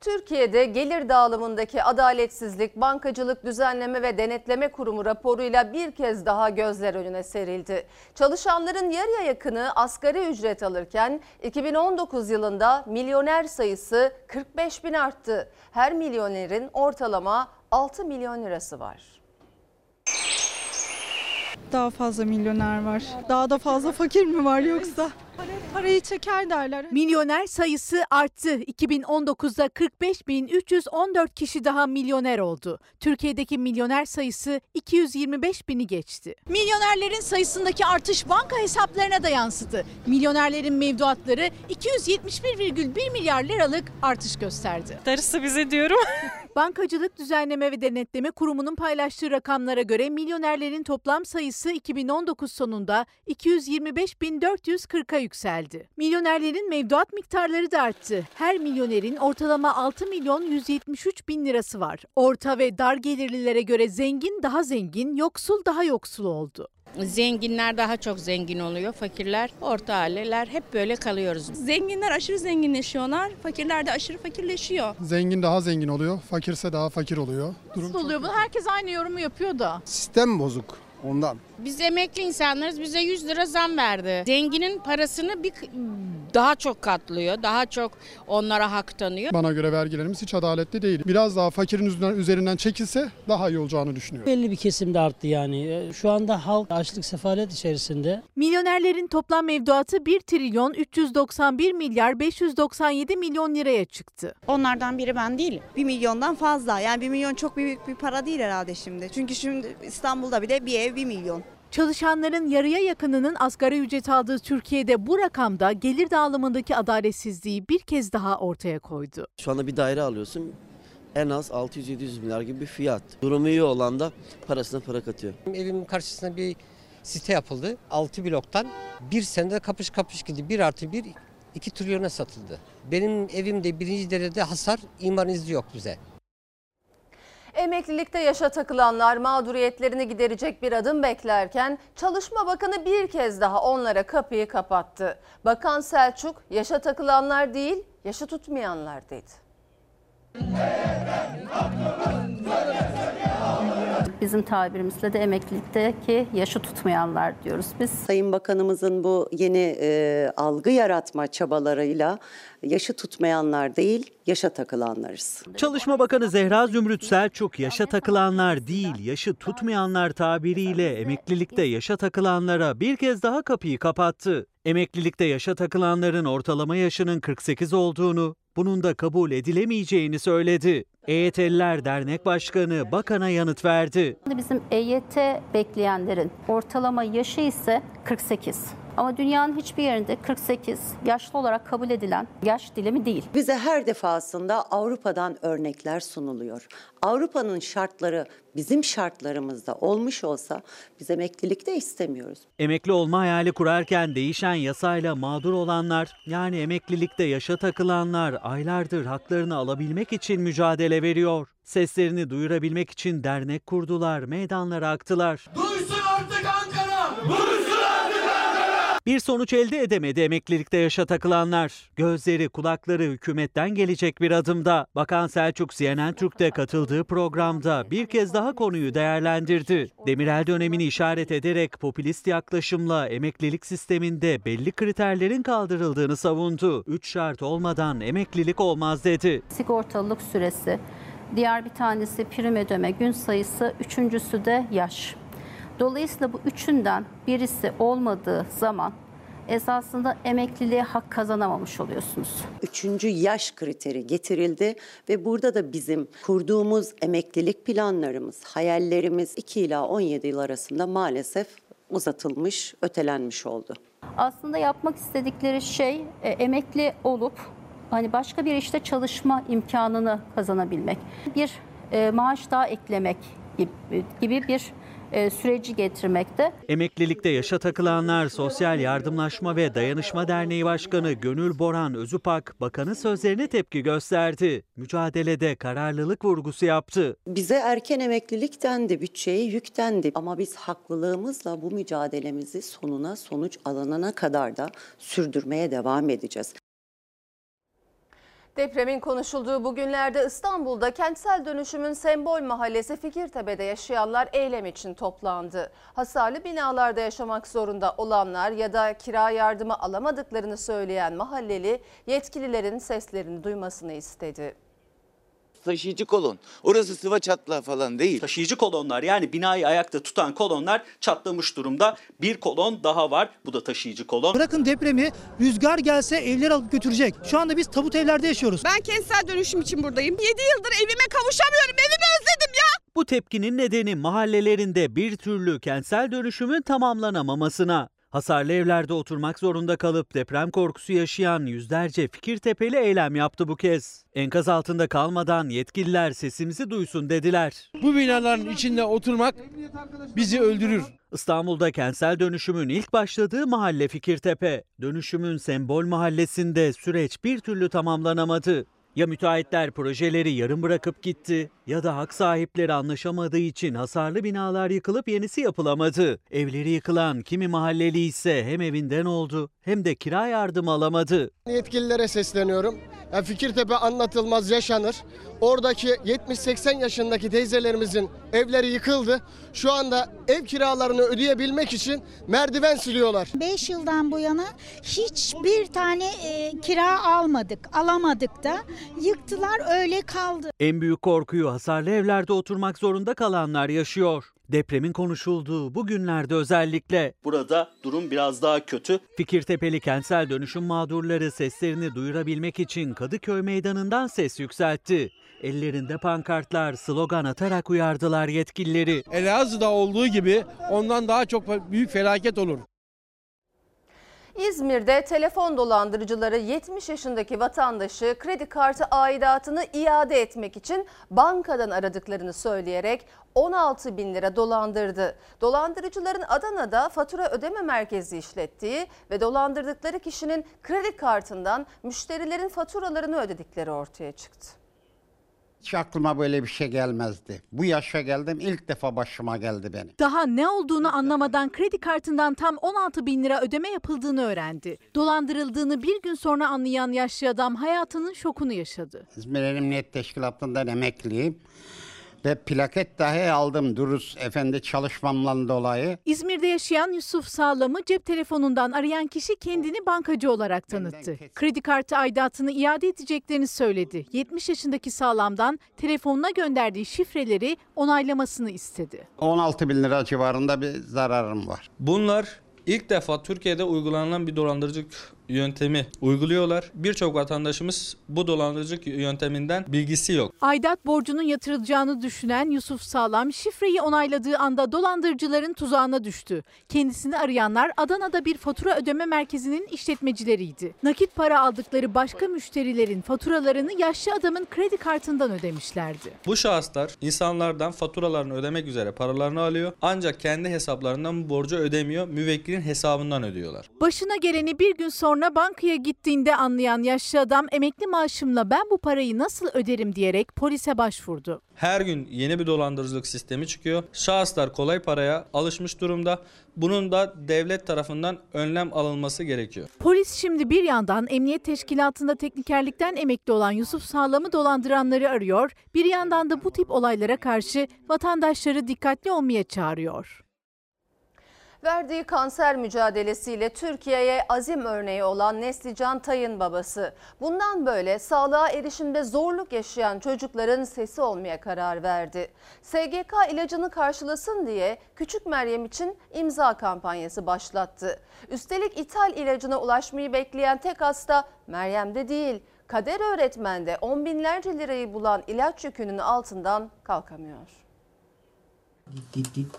Türkiye'de gelir dağılımındaki adaletsizlik Bankacılık Düzenleme ve Denetleme Kurumu raporuyla bir kez daha gözler önüne serildi. Çalışanların yarıya yakını asgari ücret alırken 2019 yılında milyoner sayısı 45 bin arttı. Her milyonerin ortalama 6 milyon lirası var. Daha fazla milyoner var. Daha da fazla fakir mi var yoksa? Parayı çeker derler. Milyoner sayısı arttı. 2019'da 45.314 kişi daha milyoner oldu. Türkiye'deki milyoner sayısı 225 bini geçti. Milyonerlerin sayısındaki artış banka hesaplarına da yansıdı. Milyonerlerin mevduatları 271,1 milyar liralık artış gösterdi. Darısı bize diyorum. Bankacılık Düzenleme ve Denetleme Kurumu'nun paylaştığı rakamlara göre milyonerlerin toplam sayısı 2019 sonunda 225.440'a yükseldi. Milyonerlerin mevduat miktarları da arttı. Her milyonerin ortalama 6 milyon 173 bin lirası var. Orta ve dar gelirlilere göre zengin daha zengin, yoksul daha yoksul oldu. Zenginler daha çok zengin oluyor, fakirler, orta aileler hep böyle kalıyoruz. Zenginler aşırı zenginleşiyorlar, fakirler de aşırı fakirleşiyor. Zengin daha zengin oluyor, fakirse daha fakir oluyor. Durum Nasıl oluyor bu? Herkes aynı yorumu yapıyor da. Sistem bozuk ondan. Biz emekli insanlarız, bize 100 lira zam verdi. Zenginin parasını bir daha çok katlıyor, daha çok onlara hak tanıyor. Bana göre vergilerimiz hiç adaletli değil. Biraz daha fakirin üzerinden, üzerinden çekilse daha iyi olacağını düşünüyorum. Belli bir kesimde arttı yani. Şu anda halk açlık sefalet içerisinde. Milyonerlerin toplam mevduatı 1 trilyon 391 milyar 597 milyon liraya çıktı. Onlardan biri ben değilim. 1 milyondan fazla. Yani 1 milyon çok büyük bir para değil herhalde şimdi. Çünkü şimdi İstanbul'da bile bir ev 1 milyon. Çalışanların yarıya yakınının asgari ücret aldığı Türkiye'de bu rakamda gelir dağılımındaki adaletsizliği bir kez daha ortaya koydu. Şu anda bir daire alıyorsun en az 600-700 milyar gibi bir fiyat. Durumu iyi olan da parasına para katıyor. Evimin karşısına bir site yapıldı. 6 bloktan bir senede kapış kapış gitti. 1 artı 1 2 trilyona satıldı. Benim evimde birinci derecede hasar imar izni yok bize. Emeklilikte yaşa takılanlar mağduriyetlerini giderecek bir adım beklerken Çalışma Bakanı bir kez daha onlara kapıyı kapattı. Bakan Selçuk yaşa takılanlar değil yaşa tutmayanlar dedi. Bizim tabirimizle de emeklilikteki yaşı tutmayanlar diyoruz biz. Sayın Bakanımızın bu yeni e, algı yaratma çabalarıyla yaşı tutmayanlar değil, yaşa takılanlarız. Çalışma Bakanı Zehra Zümrüt Selçuk yaşa takılanlar değil, yaşı tutmayanlar tabiriyle emeklilikte yaşa takılanlara bir kez daha kapıyı kapattı. Emeklilikte yaşa takılanların ortalama yaşının 48 olduğunu, bunun da kabul edilemeyeceğini söyledi. EYT'liler Dernek Başkanı bakana yanıt verdi. Bizim EYT bekleyenlerin ortalama yaşı ise 48. Ama dünyanın hiçbir yerinde 48 yaşlı olarak kabul edilen yaş dilimi değil. Bize her defasında Avrupa'dan örnekler sunuluyor. Avrupa'nın şartları bizim şartlarımızda olmuş olsa biz emeklilik de istemiyoruz. Emekli olma hayali kurarken değişen yasayla mağdur olanlar, yani emeklilikte yaşa takılanlar aylardır haklarını alabilmek için mücadele veriyor. Seslerini duyurabilmek için dernek kurdular, meydanlara aktılar. Duysun artık Ankara! Duysun artık Ankara! Bir sonuç elde edemedi emeklilikte yaşa takılanlar. Gözleri, kulakları hükümetten gelecek bir adımda. Bakan Selçuk CNN Türk'te katıldığı programda bir kez daha konuyu değerlendirdi. Demirel dönemini işaret ederek popülist yaklaşımla emeklilik sisteminde belli kriterlerin kaldırıldığını savundu. Üç şart olmadan emeklilik olmaz dedi. Sigortalılık süresi, diğer bir tanesi prim ödeme gün sayısı, üçüncüsü de yaş. Dolayısıyla bu üçünden birisi olmadığı zaman esasında emekliliğe hak kazanamamış oluyorsunuz. Üçüncü yaş kriteri getirildi ve burada da bizim kurduğumuz emeklilik planlarımız, hayallerimiz 2 ila 17 yıl arasında maalesef uzatılmış, ötelenmiş oldu. Aslında yapmak istedikleri şey e, emekli olup hani başka bir işte çalışma imkanını kazanabilmek. Bir e, maaş daha eklemek gibi, gibi bir süreci getirmekte. Emeklilikte yaşa takılanlar Sosyal Yardımlaşma ve Dayanışma Derneği Başkanı Gönül Boran Özüpak, bakanın sözlerine tepki gösterdi. Mücadelede kararlılık vurgusu yaptı. Bize erken emeklilik dendi, bütçeye yük dendi. Ama biz haklılığımızla bu mücadelemizi sonuna sonuç alınana kadar da sürdürmeye devam edeceğiz. Depremin konuşulduğu bu günlerde İstanbul'da kentsel dönüşümün sembol mahallesi Fikirtepe'de yaşayanlar eylem için toplandı. Hasarlı binalarda yaşamak zorunda olanlar ya da kira yardımı alamadıklarını söyleyen mahalleli yetkililerin seslerini duymasını istedi. Taşıyıcı kolon. Orası sıva çatlağı falan değil. Taşıyıcı kolonlar yani binayı ayakta tutan kolonlar çatlamış durumda. Bir kolon daha var. Bu da taşıyıcı kolon. Bırakın depremi rüzgar gelse evler alıp götürecek. Şu anda biz tabut evlerde yaşıyoruz. Ben kentsel dönüşüm için buradayım. 7 yıldır evime kavuşamıyorum. Evimi özledim ya. Bu tepkinin nedeni mahallelerinde bir türlü kentsel dönüşümün tamamlanamamasına. Hasarlı evlerde oturmak zorunda kalıp deprem korkusu yaşayan yüzlerce Fikirtepeli eylem yaptı bu kez. Enkaz altında kalmadan yetkililer sesimizi duysun dediler. Bu binaların içinde oturmak bizi öldürür. İstanbul'da kentsel dönüşümün ilk başladığı mahalle Fikirtepe. Dönüşümün sembol mahallesinde süreç bir türlü tamamlanamadı. Ya müteahhitler projeleri yarım bırakıp gitti ya da hak sahipleri anlaşamadığı için hasarlı binalar yıkılıp yenisi yapılamadı. Evleri yıkılan kimi mahalleli ise hem evinden oldu hem de kira yardımı alamadı. Yetkililere sesleniyorum. Ya Fikirtepe anlatılmaz yaşanır. Oradaki 70-80 yaşındaki teyzelerimizin evleri yıkıldı. Şu anda ev kiralarını ödeyebilmek için merdiven siliyorlar. 5 yıldan bu yana hiçbir tane e, kira almadık, alamadık da. Yıktılar öyle kaldı. En büyük korkuyu hasarlı evlerde oturmak zorunda kalanlar yaşıyor. Depremin konuşulduğu bu günlerde özellikle. Burada durum biraz daha kötü. Fikirtepeli kentsel dönüşüm mağdurları seslerini duyurabilmek için Kadıköy Meydanı'ndan ses yükseltti. Ellerinde pankartlar, slogan atarak uyardılar yetkilileri. Elazığ'da olduğu gibi ondan daha çok büyük felaket olur. İzmir'de telefon dolandırıcıları 70 yaşındaki vatandaşı kredi kartı aidatını iade etmek için bankadan aradıklarını söyleyerek 16 bin lira dolandırdı. Dolandırıcıların Adana'da fatura ödeme merkezi işlettiği ve dolandırdıkları kişinin kredi kartından müşterilerin faturalarını ödedikleri ortaya çıktı. Hiç aklıma böyle bir şey gelmezdi. Bu yaşa geldim ilk defa başıma geldi benim. Daha ne olduğunu anlamadan kredi kartından tam 16 bin lira ödeme yapıldığını öğrendi. Dolandırıldığını bir gün sonra anlayan yaşlı adam hayatının şokunu yaşadı. İzmir Emniyet Teşkilatı'ndan emekliyim. Ve plaket dahi aldım Durus Efendi çalışmamdan dolayı. İzmir'de yaşayan Yusuf Sağlam'ı cep telefonundan arayan kişi kendini bankacı olarak tanıttı. Kredi kartı aidatını iade edeceklerini söyledi. 70 yaşındaki Sağlam'dan telefonuna gönderdiği şifreleri onaylamasını istedi. 16 bin lira civarında bir zararım var. Bunlar ilk defa Türkiye'de uygulanan bir dolandırıcılık yöntemi uyguluyorlar. Birçok vatandaşımız bu dolandırıcılık yönteminden bilgisi yok. Aidat borcunun yatırılacağını düşünen Yusuf Sağlam şifreyi onayladığı anda dolandırıcıların tuzağına düştü. Kendisini arayanlar Adana'da bir fatura ödeme merkezinin işletmecileriydi. Nakit para aldıkları başka müşterilerin faturalarını yaşlı adamın kredi kartından ödemişlerdi. Bu şahıslar insanlardan faturalarını ödemek üzere paralarını alıyor. Ancak kendi hesaplarından bu borcu ödemiyor. Müvekkilin hesabından ödüyorlar. Başına geleni bir gün sonra sonra bankaya gittiğinde anlayan yaşlı adam emekli maaşımla ben bu parayı nasıl öderim diyerek polise başvurdu. Her gün yeni bir dolandırıcılık sistemi çıkıyor. Şahıslar kolay paraya alışmış durumda. Bunun da devlet tarafından önlem alınması gerekiyor. Polis şimdi bir yandan emniyet teşkilatında teknikerlikten emekli olan Yusuf Sağlam'ı dolandıranları arıyor, bir yandan da bu tip olaylara karşı vatandaşları dikkatli olmaya çağırıyor. Verdiği kanser mücadelesiyle Türkiye'ye azim örneği olan Neslican Tay'ın babası. Bundan böyle sağlığa erişimde zorluk yaşayan çocukların sesi olmaya karar verdi. SGK ilacını karşılasın diye Küçük Meryem için imza kampanyası başlattı. Üstelik ithal ilacına ulaşmayı bekleyen tek hasta Meryem'de değil. Kader öğretmende on binlerce lirayı bulan ilaç yükünün altından kalkamıyor.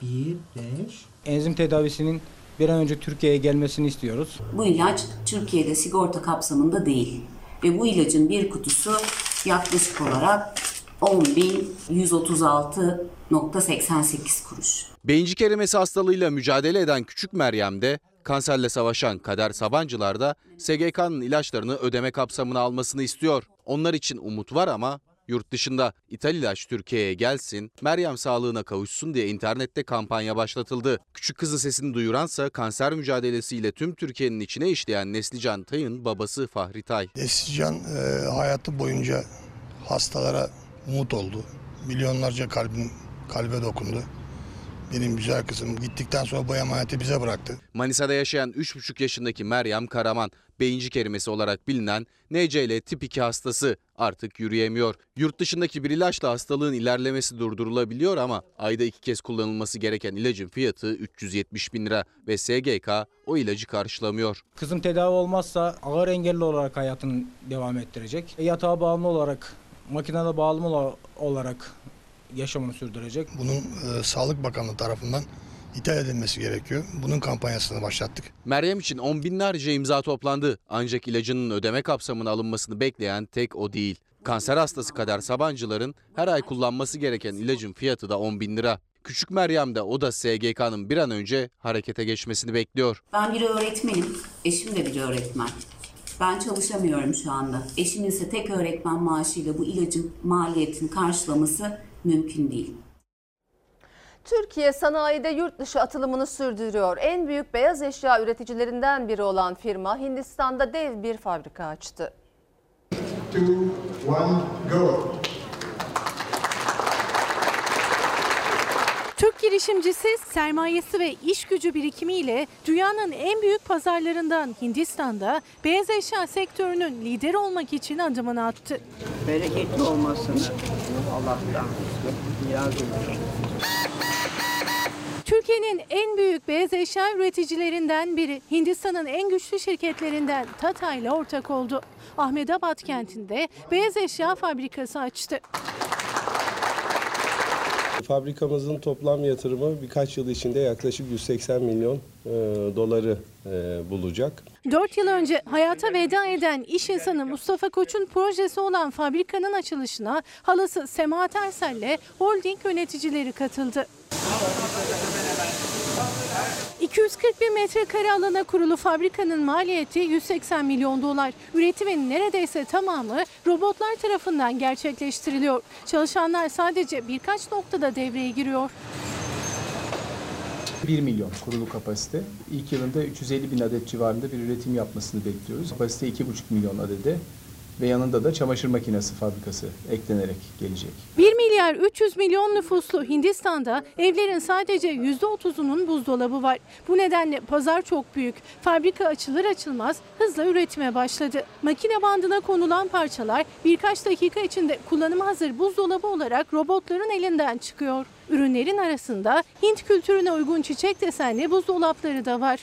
Bir, beş. Enzim tedavisinin bir an önce Türkiye'ye gelmesini istiyoruz. Bu ilaç Türkiye'de sigorta kapsamında değil ve bu ilacın bir kutusu yaklaşık olarak 10.136.88 kuruş. Beyincik erimesi hastalığıyla mücadele eden Küçük Meryem'de kanserle savaşan Kader Sabancılar da SGK'nın ilaçlarını ödeme kapsamına almasını istiyor. Onlar için umut var ama yurt dışında ithal ilaç Türkiye'ye gelsin, Meryem sağlığına kavuşsun diye internette kampanya başlatıldı. Küçük kızın sesini duyuransa kanser mücadelesiyle tüm Türkiye'nin içine işleyen Neslican Tay'ın babası Fahri Tay. Neslican e, hayatı boyunca hastalara umut oldu. Milyonlarca kalbin kalbe dokundu. Benim güzel kızım gittikten sonra bu emaneti bize bıraktı. Manisa'da yaşayan 3,5 yaşındaki Meryem Karaman, beyincik erimesi olarak bilinen NCL tip 2 hastası artık yürüyemiyor. Yurt dışındaki bir ilaçla hastalığın ilerlemesi durdurulabiliyor ama ayda iki kez kullanılması gereken ilacın fiyatı 370 bin lira ve SGK o ilacı karşılamıyor. Kızım tedavi olmazsa ağır engelli olarak hayatını devam ettirecek. E, Yatağa bağımlı olarak, makinede bağımlı ola- olarak yaşamını sürdürecek. Bunun e, Sağlık Bakanlığı tarafından ithal edilmesi gerekiyor. Bunun kampanyasını başlattık. Meryem için on binlerce imza toplandı. Ancak ilacının ödeme kapsamına alınmasını bekleyen tek o değil. Kanser hastası Kader Sabancıların her ay kullanması gereken ilacın fiyatı da 10 bin lira. Küçük Meryem de o da SGK'nın bir an önce harekete geçmesini bekliyor. Ben bir öğretmenim, eşim de bir öğretmen. Ben çalışamıyorum şu anda. Eşimin ise tek öğretmen maaşıyla bu ilacın maliyetini karşılaması mümkün değil. Türkiye sanayide yurt dışı atılımını sürdürüyor. En büyük beyaz eşya üreticilerinden biri olan firma Hindistan'da dev bir fabrika açtı. Two, one, go. Türk girişimcisi sermayesi ve iş gücü birikimiyle dünyanın en büyük pazarlarından Hindistan'da beyaz eşya sektörünün lider olmak için adımını attı. Bereketli olmasın Allah'tan. Biraz Türkiye'nin en büyük beyaz eşya üreticilerinden biri Hindistan'ın en güçlü şirketlerinden Tata ile ortak oldu. Ahmedabad kentinde beyaz eşya fabrikası açtı. Fabrikamızın toplam yatırımı birkaç yıl içinde yaklaşık 180 milyon e, doları e, bulacak. 4 yıl önce hayata veda eden iş insanı Mustafa Koç'un projesi olan fabrikanın açılışına halası Semahat Ersel'le holding yöneticileri katıldı. 240 bin metrekare alana kurulu fabrikanın maliyeti 180 milyon dolar. Üretimin neredeyse tamamı robotlar tarafından gerçekleştiriliyor. Çalışanlar sadece birkaç noktada devreye giriyor. 1 milyon kurulu kapasite. İlk yılında 350 bin adet civarında bir üretim yapmasını bekliyoruz. Kapasite 2,5 milyon adede ve yanında da çamaşır makinesi fabrikası eklenerek gelecek. 1 milyar 300 milyon nüfuslu Hindistan'da evlerin sadece %30'unun buzdolabı var. Bu nedenle pazar çok büyük. Fabrika açılır açılmaz hızla üretime başladı. Makine bandına konulan parçalar birkaç dakika içinde kullanıma hazır buzdolabı olarak robotların elinden çıkıyor. Ürünlerin arasında Hint kültürüne uygun çiçek desenli buzdolapları da var.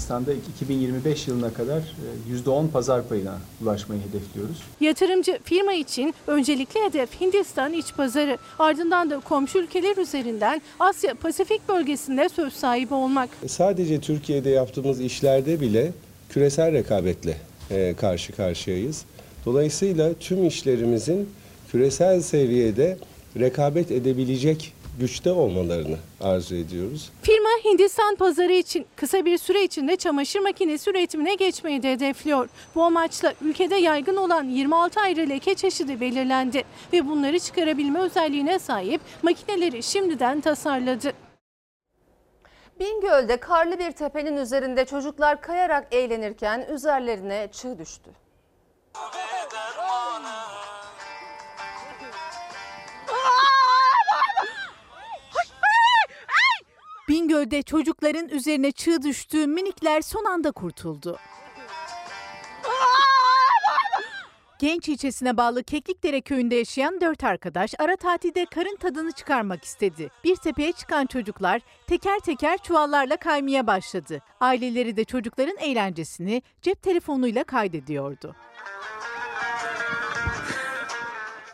Hindistan'da 2025 yılına kadar e, %10 pazar payına ulaşmayı hedefliyoruz. Yatırımcı firma için öncelikli hedef Hindistan iç pazarı. Ardından da komşu ülkeler üzerinden Asya Pasifik bölgesinde söz sahibi olmak. Sadece Türkiye'de yaptığımız işlerde bile küresel rekabetle e, karşı karşıyayız. Dolayısıyla tüm işlerimizin küresel seviyede rekabet edebilecek güçte olmalarını arzu ediyoruz. Firma Hindistan pazarı için kısa bir süre içinde çamaşır makinesi üretimine geçmeyi de hedefliyor. Bu amaçla ülkede yaygın olan 26 ayrı leke çeşidi belirlendi ve bunları çıkarabilme özelliğine sahip makineleri şimdiden tasarladı. Bingöl'de karlı bir tepenin üzerinde çocuklar kayarak eğlenirken üzerlerine çığ düştü. Bingöl'de çocukların üzerine çığ düştüğü minikler son anda kurtuldu. Genç ilçesine bağlı Keklikdere köyünde yaşayan dört arkadaş ara tatilde karın tadını çıkarmak istedi. Bir tepeye çıkan çocuklar teker teker çuvallarla kaymaya başladı. Aileleri de çocukların eğlencesini cep telefonuyla kaydediyordu.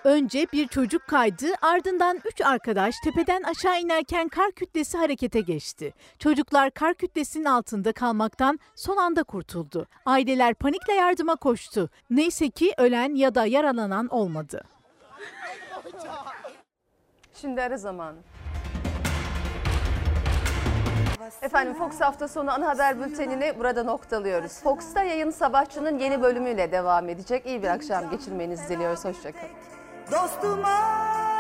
Önce bir çocuk kaydı, ardından üç arkadaş tepeden aşağı inerken kar kütlesi harekete geçti. Çocuklar kar kütlesinin altında kalmaktan son anda kurtuldu. Aileler panikle yardıma koştu. Neyse ki ölen ya da yaralanan olmadı. Şimdi ara zamanı. Efendim Fox hafta sonu ana haber bültenini burada noktalıyoruz. Fox'ta yayın sabahçının yeni bölümüyle devam edecek. İyi bir akşam geçirmenizi diliyoruz. Hoşçakalın. Dostuma